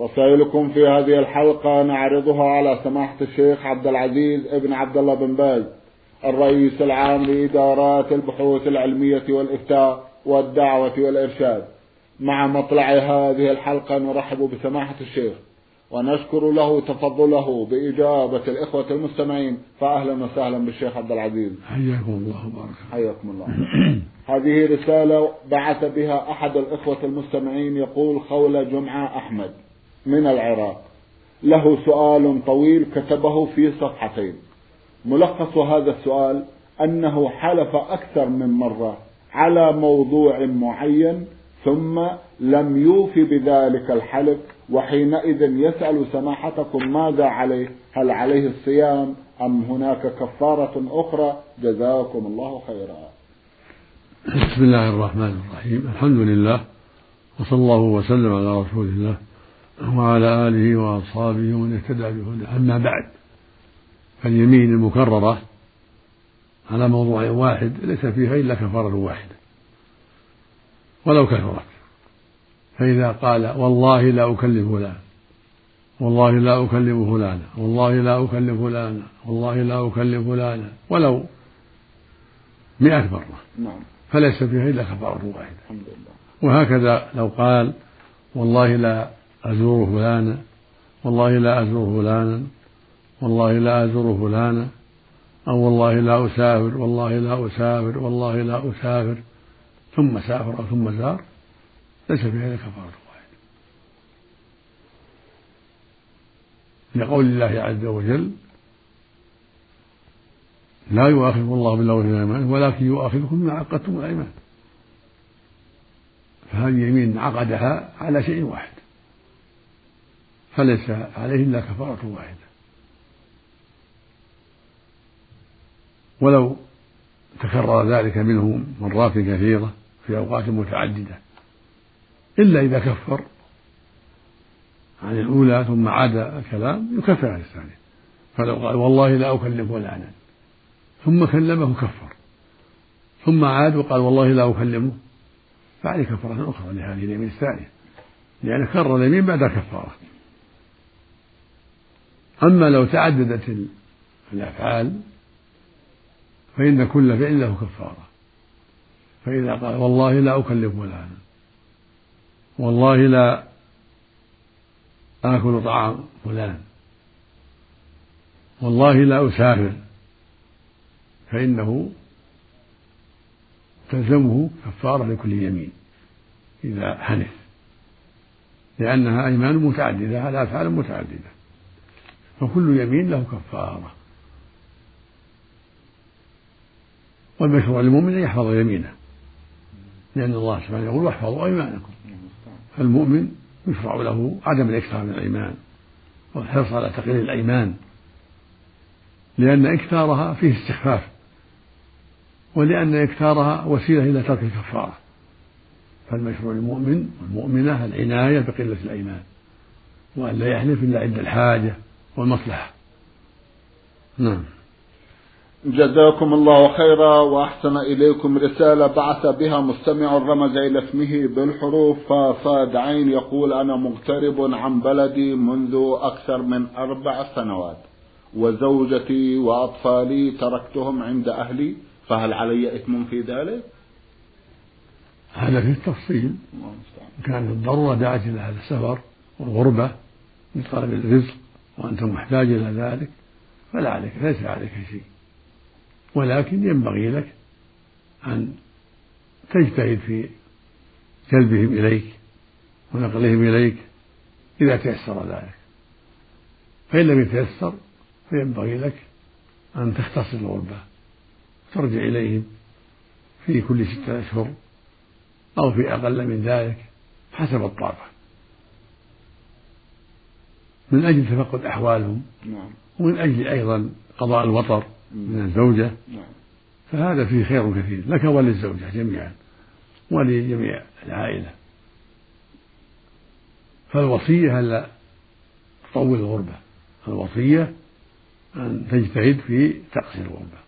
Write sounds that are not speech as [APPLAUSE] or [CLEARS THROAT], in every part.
رسائلكم في هذه الحلقة نعرضها على سماحة الشيخ عبد العزيز ابن عبد الله بن باز الرئيس العام لإدارات البحوث العلمية والإفتاء والدعوة والإرشاد. مع مطلع هذه الحلقة نرحب بسماحة الشيخ ونشكر له تفضله بإجابة الإخوة المستمعين فأهلا وسهلا بالشيخ عبد العزيز. حياكم الله وبارك حياكم الله. [CLEARS THROAT] هذه رسالة بعث بها أحد الإخوة المستمعين يقول خولة جمعة أحمد. من العراق. له سؤال طويل كتبه في صفحتين. ملخص هذا السؤال أنه حلف أكثر من مرة على موضوع معين ثم لم يوف بذلك الحلف وحينئذ يسأل سماحتكم ماذا عليه؟ هل عليه الصيام؟ أم هناك كفارة أخرى؟ جزاكم الله خيرا. بسم الله الرحمن الرحيم. الحمد لله وصلى الله وسلم على رسول الله. وعلى آله وأصحابه ومن اهتدى بهداه. أما بعد فاليمين المكررة على موضوع واحد ليس فيها إلا كفارة واحدة ولو كثرت. فإذا قال والله لا أكلم فلانا والله لا أكلم فلانا والله لا أكلم فلانا والله لا أكلم فلانا ولو مئة مرة نعم. فليس فيها إلا كفارة واحدة. الحمد لله. وهكذا لو قال والله لا أزور فلانا والله لا أزور فلانا والله لا أزور فلانا أو والله لا أسافر والله لا أسافر والله لا أسافر ثم سافر أو ثم زار ليس فيها إلا كفارة واحدة لقول الله عز وجل لا يؤاخذكم الله باللغو في الأيمان ولكن يؤاخذكم بما عقدتم الأيمان. فهذه يمين عقدها على شيء واحد. فليس عليه إلا كفارة واحدة. ولو تكرر ذلك منه مرات كثيرة في أوقات متعددة إلا إذا كفر عن الأولى ثم عاد الكلام يكفر عن الثانية. فلو قال والله لا أكلم فلانا ثم كلمه كفر. ثم عاد وقال والله لا أكلمه. فعليه كفارة أخرى لهذه اليمين الثانية. لأن كرر اليمين بعد الكفارة أما لو تعددت الأفعال فإن كل فعل له كفارة. فإذا قال والله لا أكلم فلانا والله لا آكل طعام فلان. والله لا أسافر. فإنه تلزمه كفارة لكل يمين إذا حنث. لأنها أيمان متعددة على أفعال متعددة. فكل يمين له كفارة. والمشروع للمؤمن أن يحفظ يمينه. لأن الله سبحانه يقول واحفظوا أيمانكم. فالمؤمن يشرع له عدم الإكثار من الأيمان والحرص على تقليل الأيمان. لأن إكثارها فيه استخفاف. ولأن إكثارها وسيلة إلى ترك الكفارة. فالمشروع للمؤمن والمؤمنة العناية بقلة الأيمان. وأن لا يحلف إلا عند الحاجة. والمصلحة. نعم. جزاكم الله خيرا وأحسن إليكم رسالة بعث بها مستمع رمز إلى اسمه بالحروف فصاد عين يقول أنا مغترب عن بلدي منذ أكثر من أربع سنوات وزوجتي وأطفالي تركتهم عند أهلي فهل علي إثم في ذلك؟ هذا في التفصيل كانت الضرورة دعت إلى هذا السفر والغربة لطلب الرزق. وأنت محتاج إلى ذلك فلا عليك ليس عليك شيء. ولكن ينبغي لك أن تجتهد في جلبهم إليك ونقلهم إليك إذا تيسر ذلك. فإن لم يتيسر فينبغي لك أن تختصر الغربة ترجع إليهم في كل ستة أشهر أو في أقل من ذلك حسب الطاقة من أجل تفقد أحوالهم نعم. ومن أجل أيضا قضاء الوطر من الزوجة. نعم. فهذا فيه خير كثير. لك وللزوجة جميعا ولجميع العائلة. فالوصية ألا تطول الغربة؟ الوصية أن تجتهد في تقصير الغربة.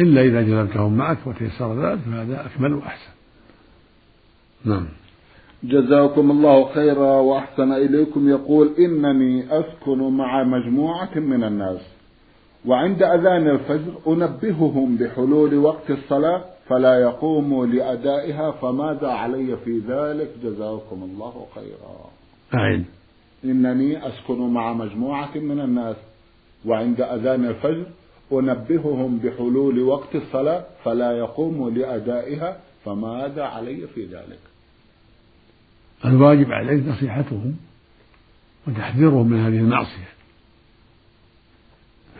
إلا إذا جلبتهم معك وتيسر ذلك فهذا أكمل وأحسن. نعم. جزاكم الله خيرا وأحسن إليكم. يقول إنني أسكن مع مجموعة من الناس وعند أذان الفجر أنبههم بحلول وقت الصلاة فلا يقوموا لأدائها فماذا علي في ذلك؟ جزاكم الله خيرا. أعين. إنني أسكن مع مجموعة من الناس وعند أذان الفجر أنبههم بحلول وقت الصلاة فلا يقوموا لأدائها فماذا علي في ذلك؟ الواجب عليك نصيحتهم وتحذيرهم من هذه المعصية.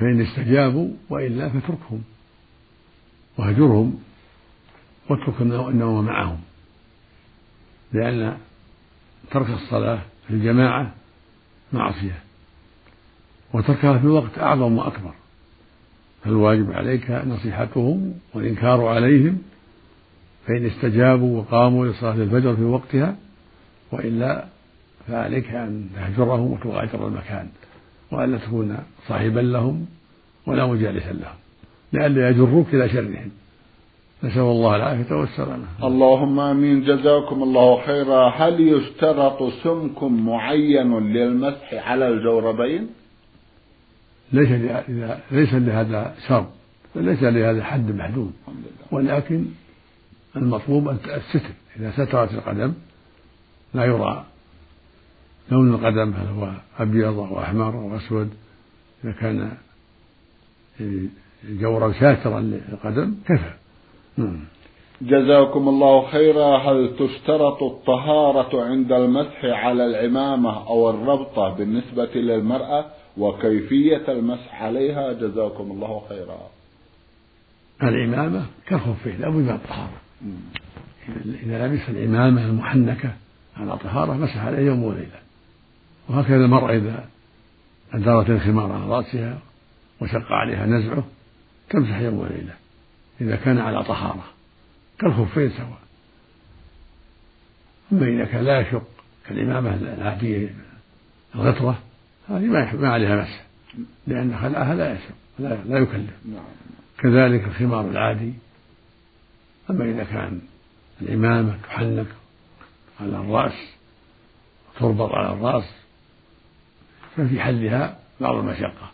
فإن استجابوا وإلا فاتركهم واهجرهم واترك النوم معهم. لأن ترك الصلاة في الجماعة معصية وتركها في الوقت أعظم وأكبر. فالواجب عليك نصيحتهم والإنكار عليهم فإن استجابوا وقاموا لصلاة الفجر في وقتها وإلا فعليك أن تهجرهم وتغادر المكان وألا تكون صاحبا لهم ولا مجالسا لهم لئلا يجروك إلى شرهم. نسأل الله العافية والسلامة. اللهم آمين. جزاكم الله خيرا. هل يشترط سمك معين للمسح على الجوربين؟ ليس ليس لهذا شرط ليس لهذا حد محدود. ولكن المطلوب الستر إذا سترت القدم لا يرى لون القدم هل هو أبيض أو أحمر أو أسود؟ إذا كان الجورب ساترا للقدم كفى. نعم. جزاكم الله خيرا. هل تشترط الطهارة عند المسح على العمامة أو الربطة بالنسبة للمرأة؟ وكيفية المسح عليها؟ جزاكم الله خيرا. العمامة كالخفين لا بد من الطهارة. إذا لبس العمامة المحنكة على طهارة مسح عليه يوم وليلة. وهكذا المرأة إذا أدارت الخمار على رأسها وشق عليها نزعه تمسح يوم وليلة إذا كان على طهارة كالخفين سواء. أما إذا كان لا يشق كالإمامة العادية الغطرة هذه ما عليها مسح لأن خلعها لا يشق لا, لا يكلف. نعم. كذلك الخمار العادي. أما إذا كان الإمامة تحنك على الرأس تربط على الرأس ففي حلها بعض المشقة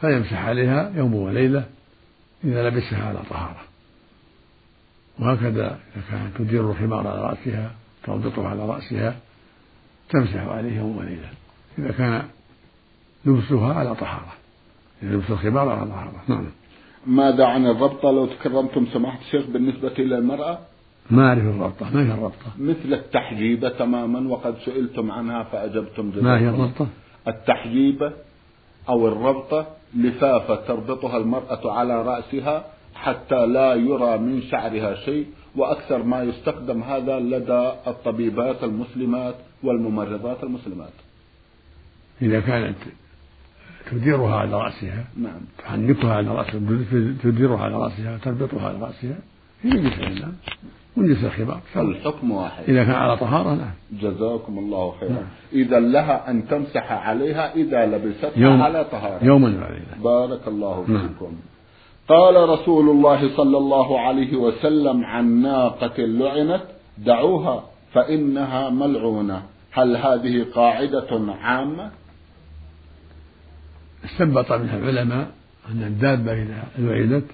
فيمسح عليها يوم وليلة إذا لبسها على طهارة. وهكذا إذا كانت تدير الخمار على رأسها تربطه على رأسها تمسح عليه يوم وليلة. إذا كان لبسها على طهارة إذا لبس الخمار على طهارة. نعم. ماذا عن الربطة؟ لو تكرمتم سماحة الشيخ بالنسبة إلى المرأة ما أعرف الربطة ما هي الربطة مثل التحجيبة تماما وقد سئلتم عنها فأجبتم جزاكم ما هي الربطة التحجيبة أو الربطة لفافة تربطها المرأة على رأسها حتى لا يرى من شعرها شيء وأكثر ما يستخدم هذا لدى الطبيبات المسلمات والممرضات المسلمات. إذا كانت تديرها على رأسها نعم. تحنكها على رأسها تديرها على رأسها تربطها على رأسها هي جنس الإسلام من جنس الخبار. الحكم واحد. إذا كان على طهارة نعم. جزاكم الله خيرا. نعم. إذا لها أن تمسح عليها إذا لبستها يوم على طهارة. يوما وليلة بارك الله نعم. فيكم. قال رسول الله صلى الله عليه وسلم عن ناقة لعنت دعوها فإنها ملعونة. هل هذه قاعدة عامة؟ استنبط منها العلماء أن الدابة إذا لعنت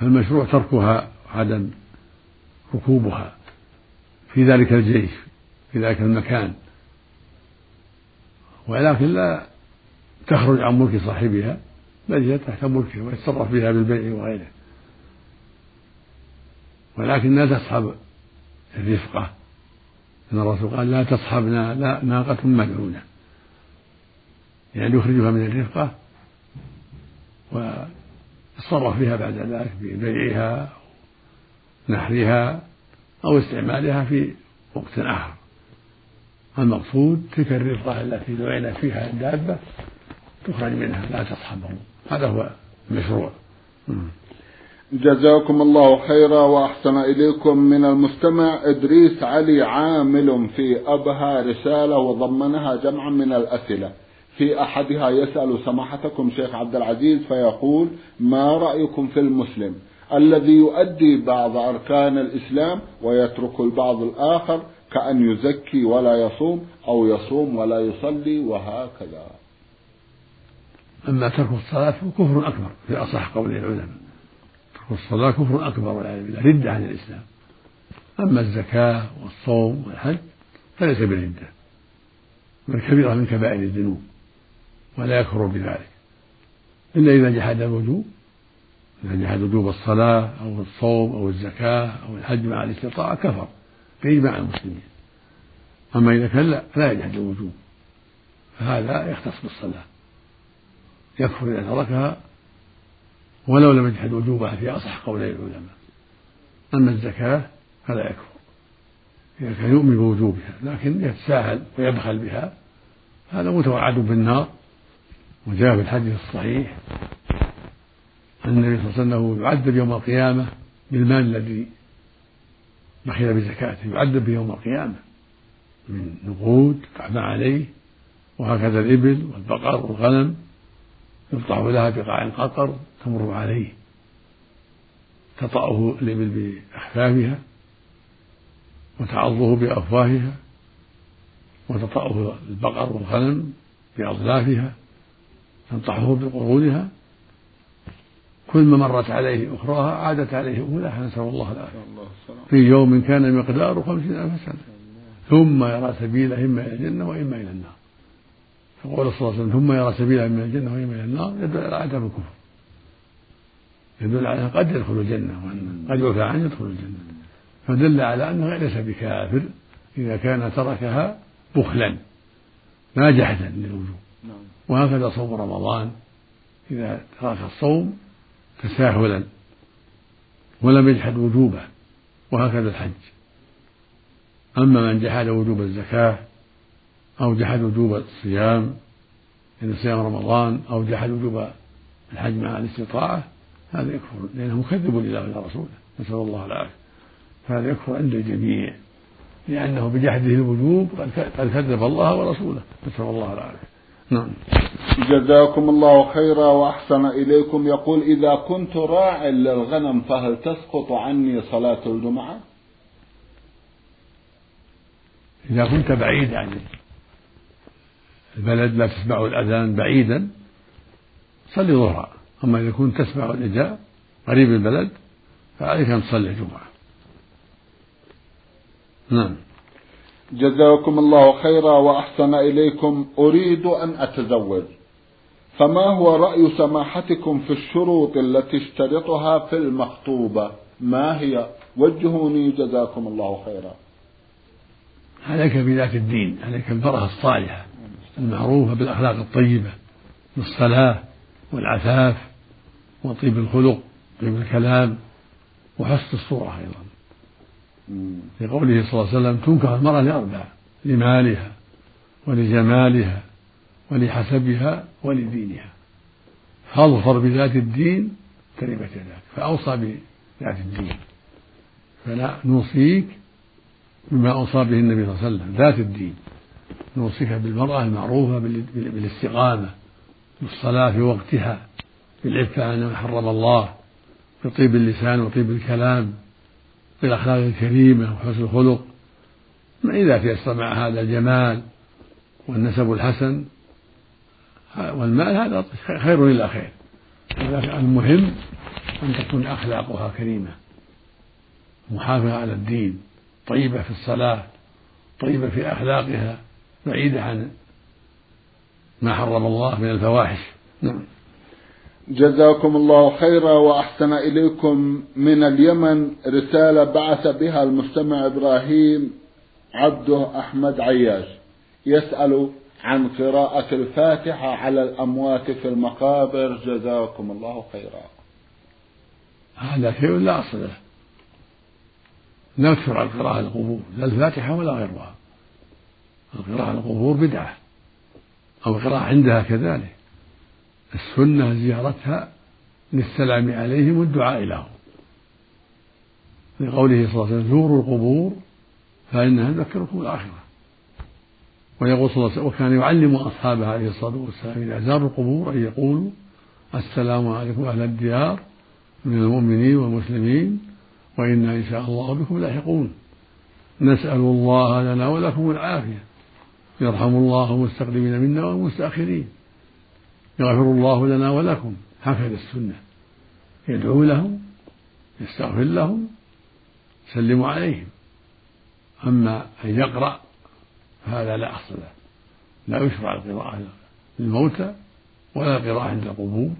فالمشروع تركها وعدم ركوبها في ذلك الجيش في ذلك المكان. ولكن لا تخرج عن ملك صاحبها بل هي تحت ملكه ويتصرف بها بالبيع وغيره. ولكن لا تصحب الرفقة. إن الرسول قال لا تصحبنا لا ناقة ملعونة يعني يخرجها من الرفقة ويتصرف بها بعد ذلك ببيعها نحرها أو استعمالها في وقت آخر. المقصود تلك الرفقة التي دعينا فيها الدابة تخرج منها لا تصحبه هذا هو المشروع. جزاكم الله خيرا وأحسن إليكم. من المستمع إدريس علي عامل في أبها رسالة وضمنها جمعا من الأسئلة. في أحدها يسأل سماحتكم شيخ عبد العزيز فيقول ما رأيكم في المسلم؟ الذي يؤدي بعض أركان الإسلام ويترك البعض الآخر كأن يزكي ولا يصوم أو يصوم ولا يصلي وهكذا. أما ترك الصلاة كفر أكبر في أصح قول العلماء. ترك الصلاة كفر أكبر والعياذ بالله ردة عن الإسلام. أما الزكاة والصوم والحج فليس بردة بل كبيرة من كبائر الذنوب ولا يكفر بذلك. إلا إذا جحد الوجوب إذا جحد وجوب الصلاة أو الصوم أو الزكاة أو الحج مع الاستطاعة كفر بإجماع المسلمين. أما إذا كان لا لا يجحد الوجوب. فهذا يختص بالصلاة. يكفر إذا تركها ولو لم يجحد وجوبها في أصح قولي العلماء. أما الزكاة فلا يكفر. إذا كان يؤمن بوجوبها لكن يتساهل ويبخل بها هذا متوعد بالنار. وجاء في الحديث الصحيح النبي صلى الله عليه وسلم يعذب يوم القيامة بالمال الذي بخل بزكاته يعذب يوم القيامة من نقود تعبى عليه وهكذا الإبل والبقر والغنم يقطع لها بقاع قطر تمر عليه. تطأه الإبل بأخفافها وتعضه بأفواهها وتطأه البقر والغنم بأظلافها تنطحه بقرونها كل ما مرت عليه أخراها عادت عليه أولاها نسأل الله العافية. في يوم كان مقداره خمسين ألف سنة. ثم يرى سبيله إما إلى الجنة وإما إلى النار. فقول صلى الله عليه وسلم ثم يرى سبيله إما إلى الجنة وإما إلى النار يدل على عدم الكفر. يدل على قد يدخل الجنة وأن قد يعفى عنه يدخل الجنة. فدل على أنه ليس بكافر إذا كان تركها بخلا لا جحدا للوجوب. نعم. وهكذا صوم رمضان. إذا ترك الصوم تساهلا ولم يجحد وجوبه وهكذا الحج. أما من جحد وجوب الزكاة أو جحد وجوب الصيام يعني صيام رمضان أو جحد وجوب الحج مع الاستطاعة هذا يكفر لأنه مكذب لله ولرسوله نسأل الله العافية. فهذا يكفر عند الجميع لأنه بجحده الوجوب قد كذب الله ورسوله. نسأل الله العافية. نعم. جزاكم الله خيرا وأحسن إليكم. يقول إذا كنت راع للغنم فهل تسقط عني صلاة الجمعة؟ إذا كنت بعيد عن البلد لا تسمع الأذان بعيدا صلي ظهرا. أما إذا كنت تسمع النداء قريب البلد فعليك أن تصلي الجمعة. نعم. جزاكم الله خيرا وأحسن إليكم. أريد أن أتزوج. فما هو رأي سماحتكم في الشروط التي اشترطها في المخطوبة؟ ما هي؟ وجهوني جزاكم الله خيرا. عليك بذات الدين عليك المرأة الصالحة المعروفة بالأخلاق الطيبة بالصلاة والعفاف وطيب الخلق طيب الكلام وحسن الصورة أيضا لقوله صلى الله عليه وسلم تنكح المرأة لأربع لمالها ولجمالها ولحسبها ولدينها. فاظفر بذات الدين تربت يداك فأوصى بذات الدين. فلا نوصيك بما أوصى به النبي صلى الله عليه وسلم ذات الدين. نوصيك بالمرأة المعروفة بالاستقامة بالصلاة في وقتها بالعفة عن ما حرم الله بطيب اللسان وطيب الكلام. بالأخلاق الكريمة وحسن الخلق إذا تيسر مع هذا الجمال والنسب الحسن والمال هذا خير إلا خير. المهم أن تكون أخلاقها كريمة محافظة على الدين طيبة في الصلاة طيبة في أخلاقها بعيدة عن ما حرم الله من الفواحش. نعم. جزاكم الله خيرا وأحسن إليكم من اليمن رسالة بعث بها المستمع إبراهيم عبده أحمد عياش. يسأل عن قراءة الفاتحة على الأموات في المقابر. جزاكم الله خيرا. هذا شيء لا أصل له. لا يكثر على القراءة القبور. لا الفاتحة ولا غيرها. القراءة على القبور بدعة. أو القراءة عندها كذلك. السنة زيارتها للسلام عليهم والدعاء لهم. لقوله صلى الله عليه وسلم زوروا القبور فإنها تذكركم الآخرة. ويقول صلى الله عليه وسلم وكان يعلم أصحابه عليه الصلاة والسلام إذا زاروا القبور أن يقولوا السلام عليكم أهل الديار من المؤمنين والمسلمين وإنا إن شاء الله بكم لاحقون. نسأل الله لنا ولكم العافية. يرحم الله المستقدمين منا والمستأخرين. يغفر الله لنا ولكم. هكذا السنة. يدعو لهم يستغفر لهم يسلم عليهم. أما أن يقرأ فهذا لا أصل له. لا يشرع القراءة للموتى ولا القراءة عند القبور.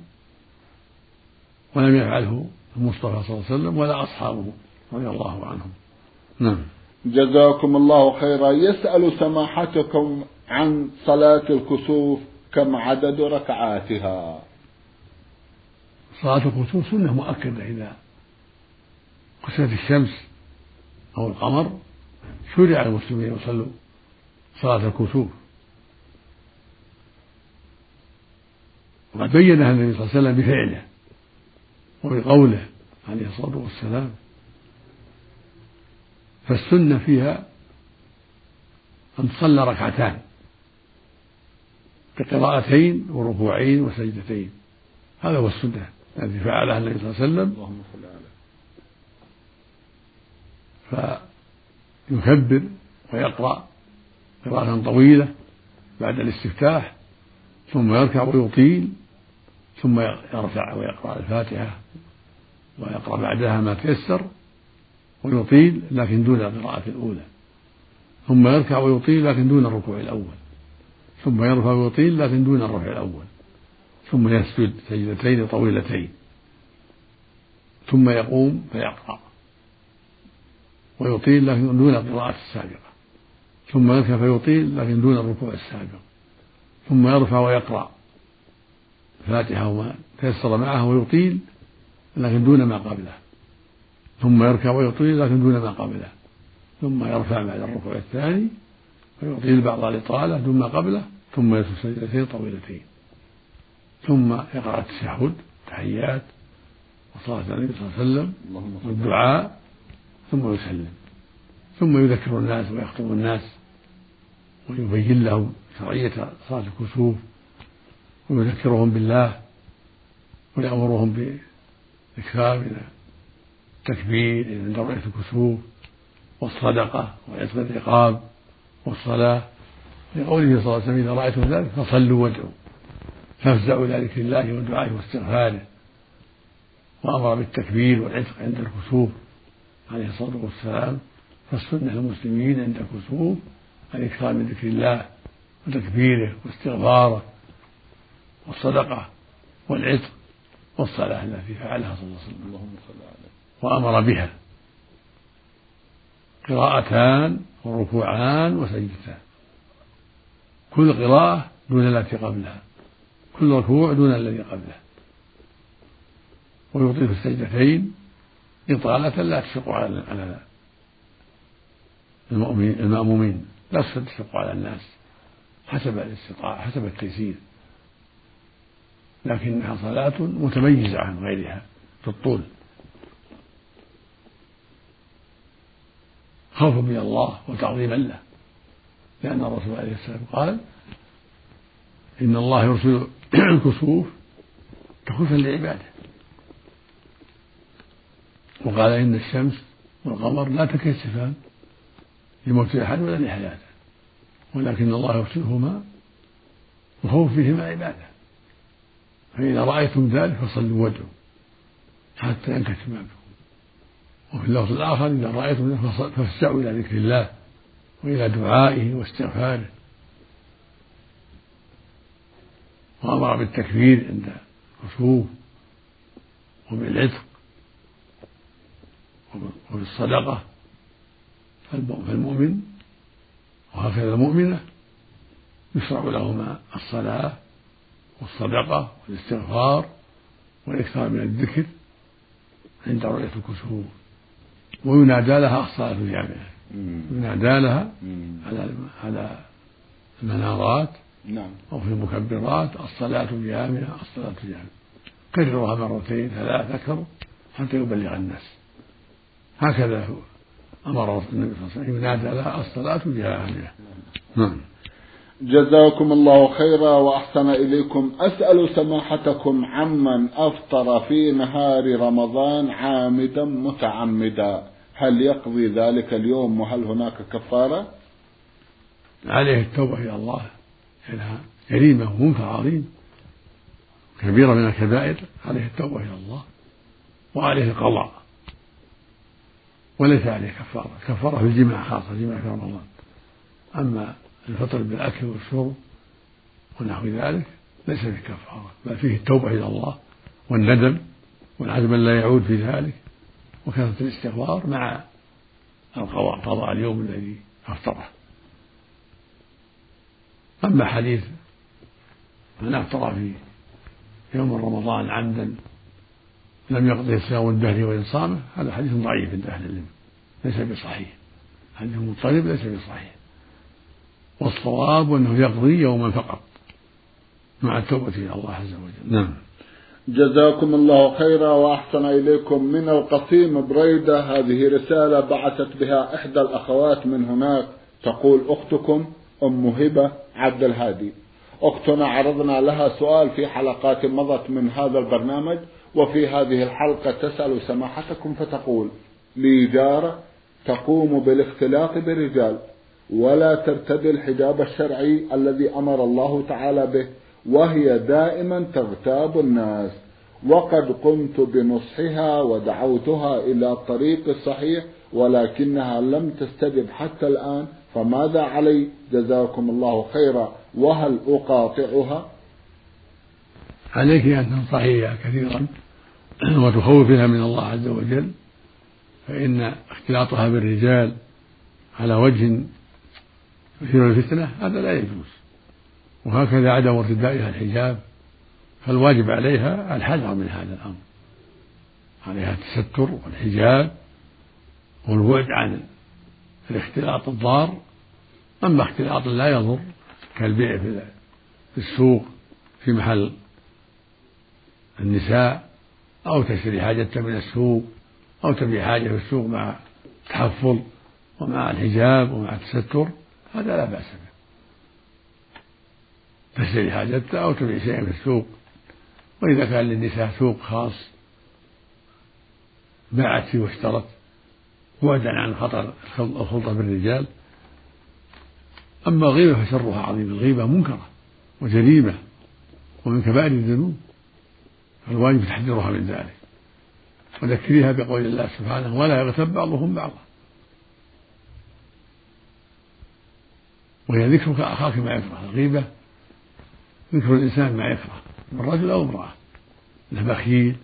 ولم يفعله المصطفى صلى الله عليه وسلم ولا أصحابه رضي الله عنهم. نعم. جزاكم الله خيرا. يسأل سماحتكم عن صلاة الكسوف كم عدد ركعاتها؟ صلاة الكسوف سنة مؤكدة إذا كسفت الشمس أو القمر شرع المسلمين يصلوا صلاة الكسوف وقد بينها النبي صلى الله عليه وسلم بفعله وبقوله عليه الصلاة والسلام. فالسنة فيها أن تصلى ركعتان. بقراءتين وركوعين وسجدتين. هذا هو السنة التي فعلها النبي صلى الله عليه وسلم. اللهم صل عليه فيكبر ويقرأ قراءة طويلة بعد الاستفتاح ثم يركع ويطيل ثم يرفع ويقرأ الفاتحة ويقرأ بعدها ما تيسر ويطيل لكن دون القراءة الأولى. ثم يركع ويطيل لكن دون الركوع الأول. ثم يرفع ويطيل لكن دون الرفع الأول. ثم يسجد سجدتين طويلتين. ثم يقوم فيقرأ. ويطيل لكن دون القراءة السابقة. ثم يركع فيطيل لكن دون الركوع السابق. ثم يرفع ويقرأ. الفاتحة وما تيسر معه ويطيل لكن دون ما قبله. ثم يركع ويطيل لكن دون ما قبله. ثم يرفع بعد الركوع الثاني ويطيل بعض الإطالة دون ما قبله ثم يسجد سجدتين طويلتين. ثم يقرأ التشهد تحيات وصلاة النبي صلى الله عليه وسلم والدعاء ثم يسلم. ثم يذكر الناس ويخطب الناس ويبين لهم شرعية صلاة الكسوف ويذكرهم بالله ويأمرهم بإكثار من التكبير عند رؤية الكسوف والصدقة وعتق الرقاب. والصلاة لقوله صلى الله عليه وسلم إذا رأيتم ذلك فصلوا وادعوا. فافزعوا إلى ذكر الله ودعائه واستغفاره. وأمر بالتكبير والعتق عند الكسوف عليه الصلاة والسلام. فالسنة للمسلمين عند الكسوف الإكثار من ذكر الله وتكبيره واستغفاره والصدقة والعتق والصلاة التي فعلها صلى الله عليه وسلم. وأمر بها. قراءتان وركوعان وسجدتان. كل قراءة دون التي قبلها. كل ركوع دون الذي قبله ويطيل السجدتين إطالة لا تشق على على المأمومين. لا تشق على الناس. حسب الاستطاعة حسب التيسير. لكنها صلاة متميزة عن غيرها في الطول. خوفا من الله وتعظيما له. لأن الرسول عليه السلام قال إن الله يرسل [CLEARS THROAT] الكسوف تخوفا لعباده. وقال إن الشمس والقمر لا تكسفان لموت أحد ولا لحياته ولكن الله يرسلهما وخوف فيهما عباده. فإذا رأيتم ذلك فصلوا وادعوا حتى ينكشف ما بكم. وفي اللفظ الآخر إذا رأيتم ذلك فافزعوا إلى ذكر الله وإلى دعائه واستغفاره. وأمر بالتكبير عند الكسوف وبالعتق وبالصدقة. فالمؤمن وهكذا المؤمنة يشرع لهما الصلاة والصدقة والاستغفار والإكثار من الذكر عند رؤية الكسوف. وينادى لها الصلاة الجامعة ينادى لها على على المنارات نعم. أو في المكبرات الصلاة جامعة الصلاة جامعة. كررها مرتين ثلاث أكثر حتى يبلغ الناس. هكذا أمر النبي صلى الله عليه وسلم ينادى لها الصلاة جامعة. نعم. جزاكم الله خيرا وأحسن إليكم. أسأل سماحتكم عمن أفطر في نهار رمضان عامدا متعمدا. هل يقضي ذلك اليوم وهل هناك كفارة؟ عليه التوبة إلى الله. إنها جريمة ومنكر عظيم. كبيرة من الكبائر. عليه التوبة إلى الله. وعليه القضاء. وليس عليه كفارة. كفارة في الجماع خاصة الجماع في رمضان. أما الفطر بالأكل والشرب ونحو ذلك ليس فيه كفارة بل فيه التوبة إلى الله والندم والعزم لا يعود في ذلك وكثرة الاستغفار مع القضاء قضاء اليوم الذي أفطره. أما حديث من أفطر في يوم رمضان عمدا لم يقضي صيام الدهر وإن صامه هذا حديث ضعيف عند أهل العلم ليس بصحيح. حديث مضطرب ليس بصحيح. والصواب أنه يقضي يوما فقط مع التوبة إلى الله عز وجل. نعم. جزاكم الله خيرا وأحسن إليكم. من القصيم بريدة هذه رسالة بعثت بها إحدى الأخوات من هناك. تقول أختكم أم هبة عبد الهادي. أختنا عرضنا لها سؤال في حلقات مضت من هذا البرنامج وفي هذه الحلقة تسأل سماحتكم فتقول لي جارة تقوم بالاختلاط برجال ولا ترتدي الحجاب الشرعي الذي أمر الله تعالى به وهي دائما تغتاب الناس. وقد قمت بنصحها ودعوتها إلى الطريق الصحيح ولكنها لم تستجب حتى الآن فماذا علي؟ جزاكم الله خيرا. وهل أقاطعها؟ عليك أن تنصحيها كثيرا وتخوفها من الله عز وجل فإن اختلاطها بالرجال على وجه يثير الفتنة هذا لا يجوز. وهكذا عدم ارتدائها الحجاب فالواجب عليها الحذر من هذا الأمر. عليها التستر والحجاب والبعد عن الاختلاط الضار. أما اختلاط لا يضر كالبيع في السوق في محل النساء أو تشتري حاجة من السوق أو تبيع حاجة في السوق مع التحفظ ومع الحجاب ومع التستر. هذا لا بأس به. تشتري حاجتها أو تبيع شيئا في السوق وإذا كان للنساء سوق خاص باعت فيه واشترت بعدا عن خطر الخلطة بالرجال أما الغيبة فشرها عظيم الغيبة منكرة وجريمة ومن كبائر الذنوب فالواجب تحذيرها من ذلك. وذكريها بقول الله سبحانه ولا يغتب بعضهم بعضا. وهي ذكرك أخاك ما يكره الغيبة ذكر الإنسان ما يكره من رجل أو امرأة. أنه بخيل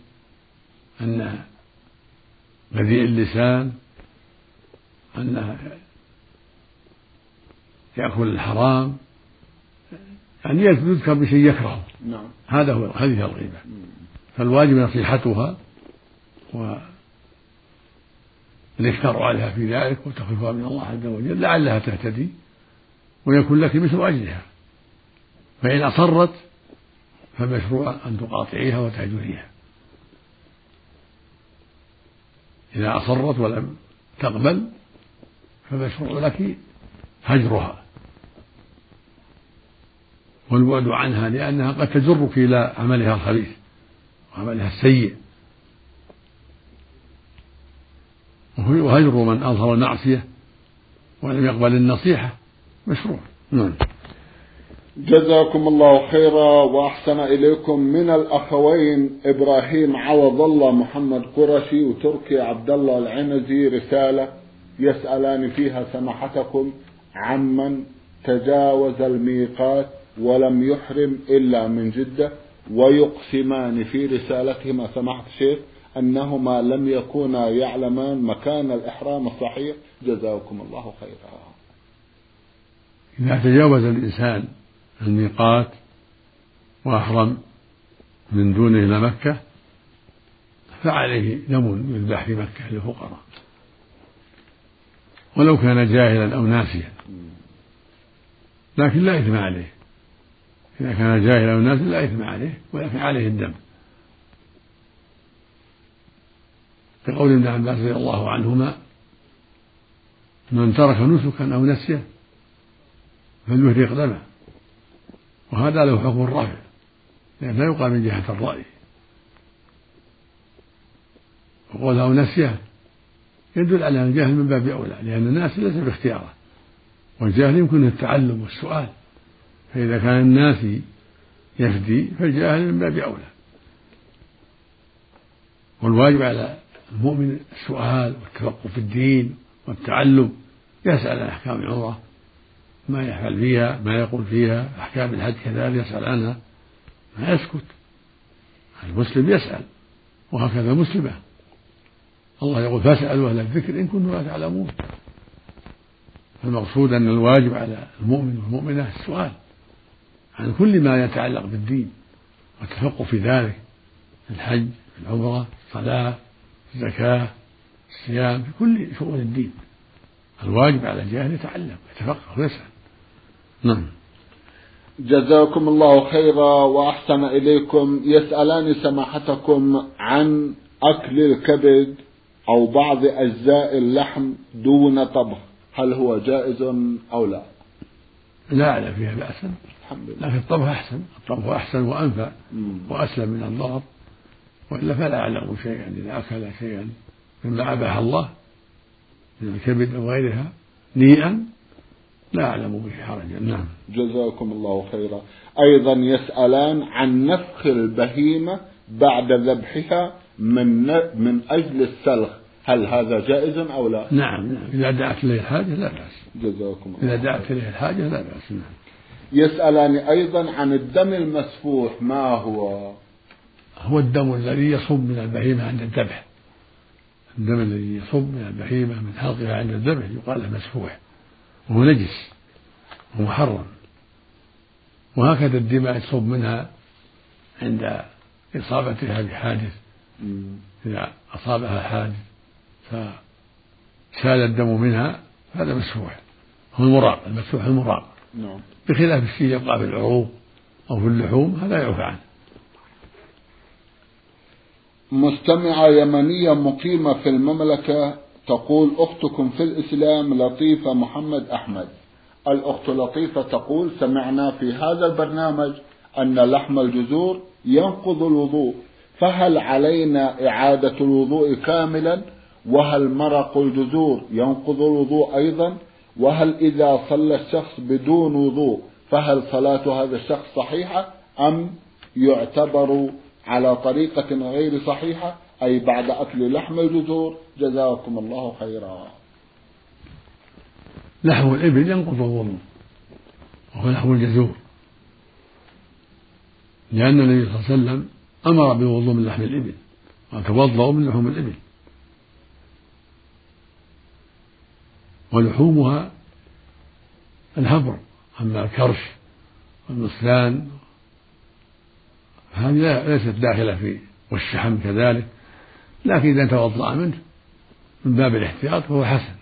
أنه بذيء اللسان أنه يأكل الحرام يعني يذكر بشيء يكرهه. نعم. هذا هو هذه الغيبة. فالواجب نصيحتها والإكثار عليها في ذلك وتخفيفها من الله عز وجل لعلها تهتدي. ويكون لك مثل أجرها. فإن أصرت فمشروع أن تقاطعيها وتهجريها إذا أصرت ولم تقبل فمشروع لك هجرها. والبعد عنها لأنها قد تجرك إلى عملها الخبيث وعملها السيء. وهجر من أظهر المعصية ولم يقبل النصيحة. مشروع. نعم. جزاكم الله خيرا وأحسن إليكم من الأخوين إبراهيم عوض الله محمد قرشي وتركي عبد الله العنزي رسالة يسألان فيها سماحتكم عمن تجاوز الميقات ولم يحرم إلا من جدة ويقسمان في رسالتهما سماحة الشيخ أنهما لم يكونا يعلمان مكان الإحرام الصحيح. جزاكم الله خيرا. إذا تجاوز الإنسان الميقات وأحرم من دونه إلى مكة فعليه دم يذبح في مكة للفقراء. ولو كان جاهلا أو ناسيا. لكن لا إثم عليه. إذا كان جاهلا أو الناس لا إثم عليه ولكن عليه الدم. كقول ابن عباس رضي الله عنهما من ترك نسكا أو نسيه فليهرق دمه وهذا له حكم الرفع لأن لا يقال من جهة الرأي. وقوله نسيه يدل على أن الجهل من باب أولى لأن الناس ليس باختياره. والجهل يمكن التعلم والسؤال. فإذا كان الناس يفدي فالجاهل من باب أولى. والواجب على المؤمن السؤال والتفقه في الدين والتعلم يسأل عن أحكام العمرة. ما يفعل فيها ما يقول فيها أحكام الحج كذلك يسأل عنها. ما يسكت. المسلم يسأل وهكذا المسلمة الله يقول فاسألوا أهل الذكر إن كنتم لا تعلمون. فالمقصود أن الواجب على المؤمن والمؤمنة السؤال عن كل ما يتعلق بالدين والتفقه في ذلك الحج العمرة الصلاة الزكاة الصيام في كل شؤون الدين. الواجب على الجاهل يتعلم يتفقه ويسأل نعم. جزاكم الله خيرا وأحسن إليكم. يسألان سماحتكم عن أكل الكبد أو بعض أجزاء اللحم دون طبخ. هل هو جائز أو لا؟ لا أعلم فيها بأسا الحمد لله. لكن الطبخ أحسن. الطبخ أحسن وأنفع وأسلم من الضرر. وإلا فلا أعلم شيئا إذا أكل شيئا مما أباح الله من الكبد أو غيرها. نيئا. لا أعلم به حرجا نعم. جزاكم الله خيرا. أيضا يسألان عن نفخ البهيمة بعد ذبحها من من أجل السلخ. هل هذا جائز أو لا؟ نعم نعم. إذا دعت إليه الحاجة لا بأس. جزاكم الله إذا دعت إليه الحاجة لا بأس. نعم. يسألان أيضا عن الدم المسفوح. ما هو؟ هو الدم الذي يصب من البهيمة عند الذبح. الدم الذي يصب من البهيمة من حلقها عند الذبح يقال له مسفوح. وهو نجس ومحرم وهكذا الدماء تصب منها عند إصابتها بحادث. إذا أصابها حادث فسال الدم منها هذا مسفوح. هو المراق المسفوح المراق نعم. بخلاف الشيء يبقى في العروق أو في اللحوم هذا يعفى عنه. مستمعة يمنية مقيمة في المملكة تقول أختكم في الإسلام لطيفة محمد أحمد. الأخت لطيفة تقول سمعنا في هذا البرنامج أن لحم الجزور ينقض الوضوء فهل علينا إعادة الوضوء كاملا؟ وهل مرق الجزور ينقض الوضوء أيضا؟ وهل إذا صلى الشخص بدون وضوء فهل صلاة هذا الشخص صحيحة أم يعتبر على طريقة غير صحيحة؟ أي بعد أكل لحم الجزور جزاكم الله خيرا. لحم الإبل ينقض الوضوء وهو لحم الجزور. لأن النبي صلى الله عليه وسلم أمر بالوضوء من لحم الإبل وتوضأوا من لحوم الإبل. ولحومها الهبر أما الكرش والنصلان هذه ليست داخلة في والشحم كذلك. لكن إذا توضأ منه من باب الاحتياط فهو حسن.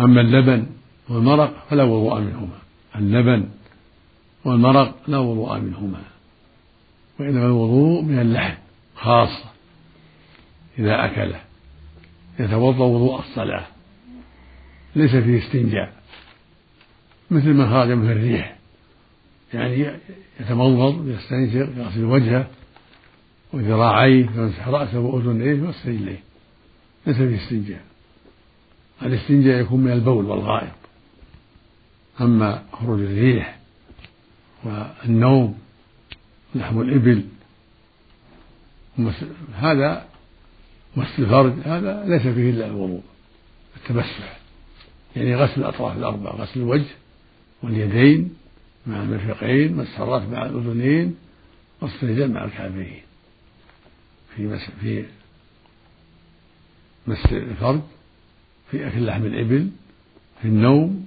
أما اللبن والمرق فلا وضوء منهما. اللبن والمرق لا وضوء منهما. وإنما الوضوء من اللحم خاصة إذا أكله. يتوضأ وضوء الصلاة. ليس فيه استنجاء. مثل من خرج منه الريح. يعني يتمضمض ويستنشق يغسل وجهه. وذراعيه ويمسح رأسه وأذنيه رجليه ليس فيه استنجاء. الاستنجاء يكون من البول والغائط. أما خروج الريح والنوم لحم الإبل هذا مس الفرج هذا ليس فيه إلا الوضوء التمسح. يعني غسل الأطراف الأربع غسل الوجه واليدين مع المرفقين والسرات مع الأذنين والصيدان مع الكعبين. في مس في مس الفرد في أكل لحم الإبل في النوم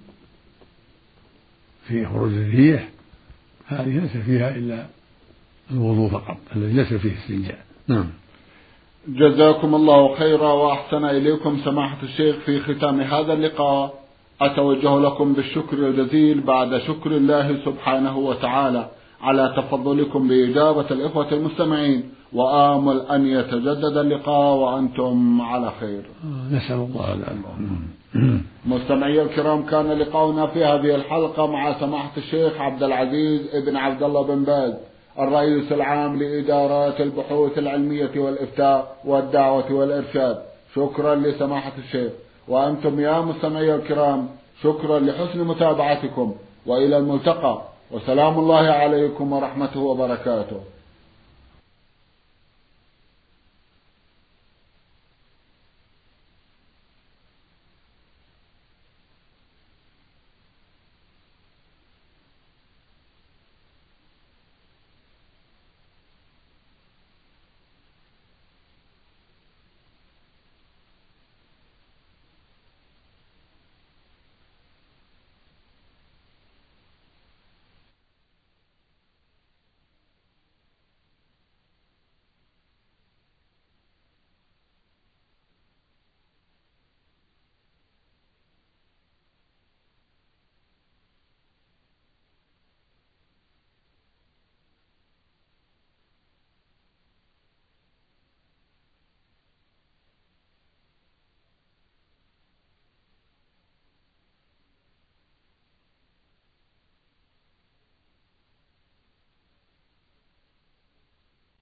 في خروج الريح. هذه ليس فيها إلا الوضوء فقط الذي ليس فيه استنجاء. نعم. جزاكم الله خيرا وأحسن إليكم سماحة الشيخ في ختام هذا اللقاء. أتوجه لكم بالشكر الجزيل بعد شكر الله سبحانه وتعالى. على تفضلكم بإجابة الإخوة المستمعين. وآمل أن يتجدد اللقاء وأنتم على خير. نسأل الله العافية. [CLEARS THROAT] مستمعي الكرام كان لقاؤنا في هذه الحلقة مع سماحة الشيخ عبد العزيز ابن عبد الله بن باز الرئيس العام لإدارات البحوث العلمية والإفتاء والدعوة والإرشاد. شكرا لسماحة الشيخ. وأنتم يا مستمعي الكرام شكرا لحسن متابعتكم. وإلى الملتقى. وسلام الله عليكم ورحمته وبركاته.